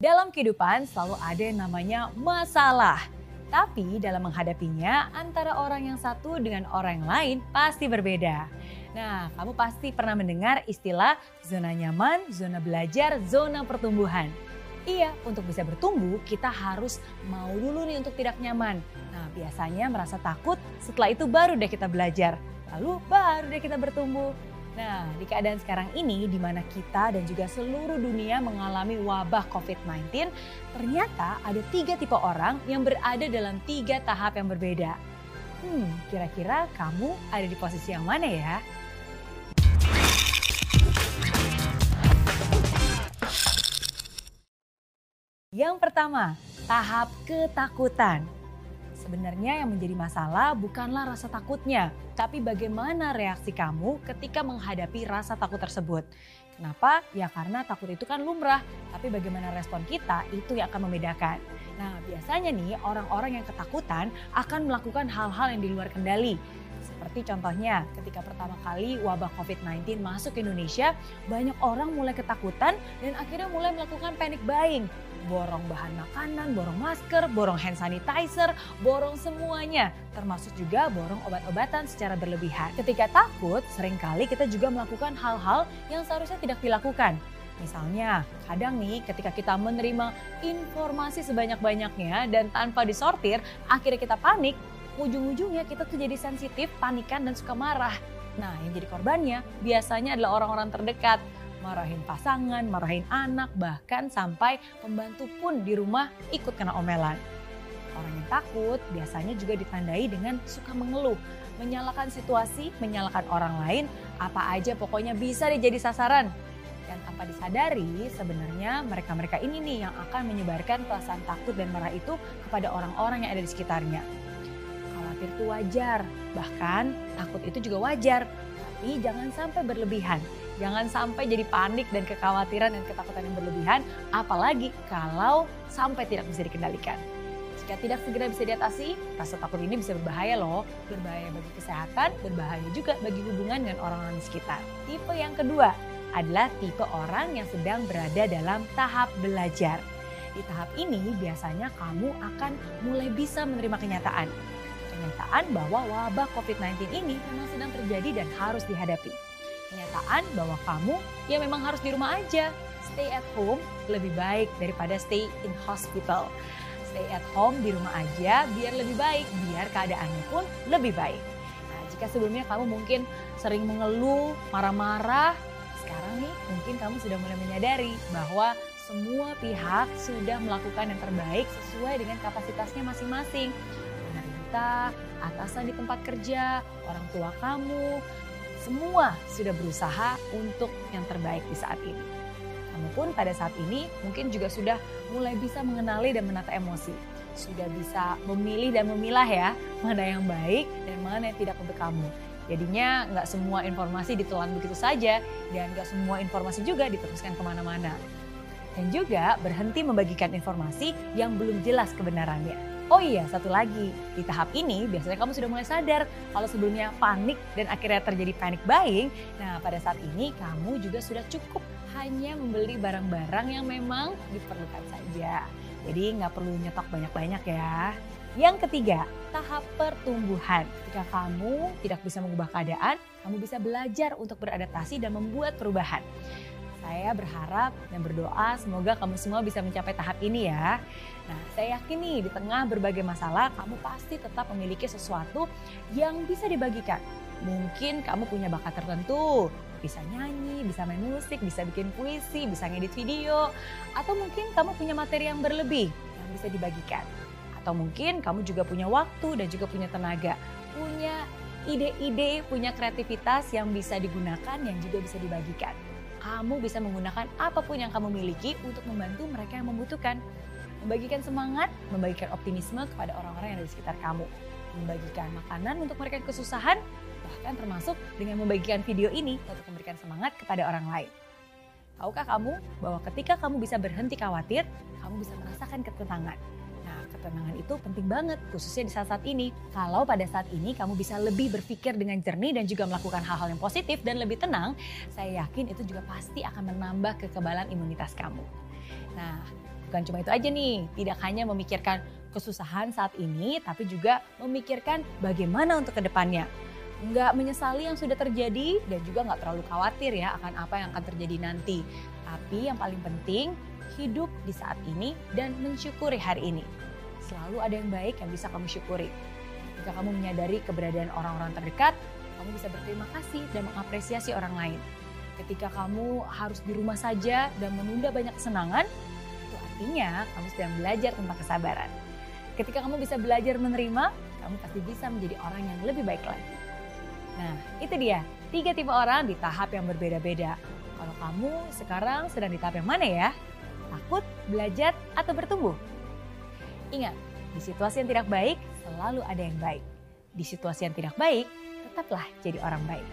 Dalam kehidupan selalu ada yang namanya masalah. Tapi dalam menghadapinya antara orang yang satu dengan orang yang lain pasti berbeda. Nah, kamu pasti pernah mendengar istilah zona nyaman, zona belajar, zona pertumbuhan. Iya, untuk bisa bertumbuh kita harus mau dulu nih untuk tidak nyaman. Nah, biasanya merasa takut, setelah itu baru deh kita belajar. Lalu baru deh kita bertumbuh. Nah, di keadaan sekarang ini di mana kita dan juga seluruh dunia mengalami wabah COVID-19, ternyata ada tiga tipe orang yang berada dalam tiga tahap yang berbeda. Hmm, kira-kira kamu ada di posisi yang mana ya? Yang pertama, tahap ketakutan. Sebenarnya yang menjadi masalah bukanlah rasa takutnya, tapi bagaimana reaksi kamu ketika menghadapi rasa takut tersebut. Kenapa? Ya karena takut itu kan lumrah, tapi bagaimana respon kita itu yang akan membedakan. Nah biasanya nih orang-orang yang ketakutan akan melakukan hal-hal yang di luar kendali. Seperti contohnya ketika pertama kali wabah COVID-19 masuk ke Indonesia, banyak orang mulai ketakutan dan akhirnya mulai melakukan panic buying borong bahan makanan, borong masker, borong hand sanitizer, borong semuanya. Termasuk juga borong obat-obatan secara berlebihan. Ketika takut, sering kali kita juga melakukan hal-hal yang seharusnya tidak dilakukan. Misalnya, kadang nih ketika kita menerima informasi sebanyak-banyaknya dan tanpa disortir, akhirnya kita panik, ujung-ujungnya kita tuh jadi sensitif, panikan, dan suka marah. Nah, yang jadi korbannya biasanya adalah orang-orang terdekat marahin pasangan, marahin anak, bahkan sampai pembantu pun di rumah ikut kena omelan. Orang yang takut biasanya juga ditandai dengan suka mengeluh, menyalahkan situasi, menyalahkan orang lain, apa aja pokoknya bisa dijadi sasaran. Dan tanpa disadari sebenarnya mereka-mereka ini nih yang akan menyebarkan perasaan takut dan marah itu kepada orang-orang yang ada di sekitarnya. Khawatir itu wajar, bahkan takut itu juga wajar, tapi jangan sampai berlebihan Jangan sampai jadi panik dan kekhawatiran dan ketakutan yang berlebihan, apalagi kalau sampai tidak bisa dikendalikan. Jika tidak segera bisa diatasi, rasa takut ini bisa berbahaya loh. Berbahaya bagi kesehatan, berbahaya juga bagi hubungan dengan orang-orang di sekitar. Tipe yang kedua adalah tipe orang yang sedang berada dalam tahap belajar. Di tahap ini biasanya kamu akan mulai bisa menerima kenyataan. Kenyataan bahwa wabah COVID-19 ini memang sedang terjadi dan harus dihadapi kenyataan bahwa kamu ya memang harus di rumah aja. Stay at home lebih baik daripada stay in hospital. Stay at home di rumah aja biar lebih baik, biar keadaannya pun lebih baik. Nah, jika sebelumnya kamu mungkin sering mengeluh, marah-marah, sekarang nih mungkin kamu sudah mulai menyadari bahwa semua pihak sudah melakukan yang terbaik sesuai dengan kapasitasnya masing-masing. Pemerintah, atasan di tempat kerja, orang tua kamu, semua sudah berusaha untuk yang terbaik di saat ini. Kamu pun pada saat ini mungkin juga sudah mulai bisa mengenali dan menata emosi. Sudah bisa memilih dan memilah ya, mana yang baik dan mana yang tidak untuk kamu. Jadinya nggak semua informasi ditelan begitu saja dan nggak semua informasi juga diteruskan ke mana-mana. Dan juga berhenti membagikan informasi yang belum jelas kebenarannya. Oh iya, satu lagi. Di tahap ini biasanya kamu sudah mulai sadar kalau sebelumnya panik dan akhirnya terjadi panic buying. Nah, pada saat ini kamu juga sudah cukup hanya membeli barang-barang yang memang diperlukan saja. Jadi nggak perlu nyetok banyak-banyak ya. Yang ketiga, tahap pertumbuhan. Ketika kamu tidak bisa mengubah keadaan, kamu bisa belajar untuk beradaptasi dan membuat perubahan. Saya berharap dan berdoa semoga kamu semua bisa mencapai tahap ini ya. Nah, saya yakin nih di tengah berbagai masalah kamu pasti tetap memiliki sesuatu yang bisa dibagikan. Mungkin kamu punya bakat tertentu, bisa nyanyi, bisa main musik, bisa bikin puisi, bisa ngedit video, atau mungkin kamu punya materi yang berlebih yang bisa dibagikan. Atau mungkin kamu juga punya waktu dan juga punya tenaga, punya ide-ide, punya kreativitas yang bisa digunakan yang juga bisa dibagikan kamu bisa menggunakan apa pun yang kamu miliki untuk membantu mereka yang membutuhkan. Membagikan semangat, membagikan optimisme kepada orang-orang yang ada di sekitar kamu. Membagikan makanan untuk mereka yang kesusahan, bahkan termasuk dengan membagikan video ini untuk memberikan semangat kepada orang lain. Tahukah kamu bahwa ketika kamu bisa berhenti khawatir, kamu bisa merasakan ketenangan ketenangan itu penting banget, khususnya di saat-saat ini. Kalau pada saat ini kamu bisa lebih berpikir dengan jernih dan juga melakukan hal-hal yang positif dan lebih tenang, saya yakin itu juga pasti akan menambah kekebalan imunitas kamu. Nah, Bukan cuma itu aja nih, tidak hanya memikirkan kesusahan saat ini, tapi juga memikirkan bagaimana untuk ke depannya. Nggak menyesali yang sudah terjadi dan juga nggak terlalu khawatir ya akan apa yang akan terjadi nanti. Tapi yang paling penting, hidup di saat ini dan mensyukuri hari ini. Selalu ada yang baik yang bisa kamu syukuri. Jika kamu menyadari keberadaan orang-orang terdekat, kamu bisa berterima kasih dan mengapresiasi orang lain. Ketika kamu harus di rumah saja dan menunda banyak kesenangan, artinya kamu sedang belajar tentang kesabaran. Ketika kamu bisa belajar menerima, kamu pasti bisa menjadi orang yang lebih baik lagi. Nah, itu dia tiga tipe orang di tahap yang berbeda-beda. Kalau kamu sekarang sedang di tahap yang mana ya? Takut, belajar, atau bertumbuh? Ingat, di situasi yang tidak baik, selalu ada yang baik. Di situasi yang tidak baik, tetaplah jadi orang baik.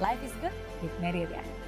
Life is good with Mary Rian.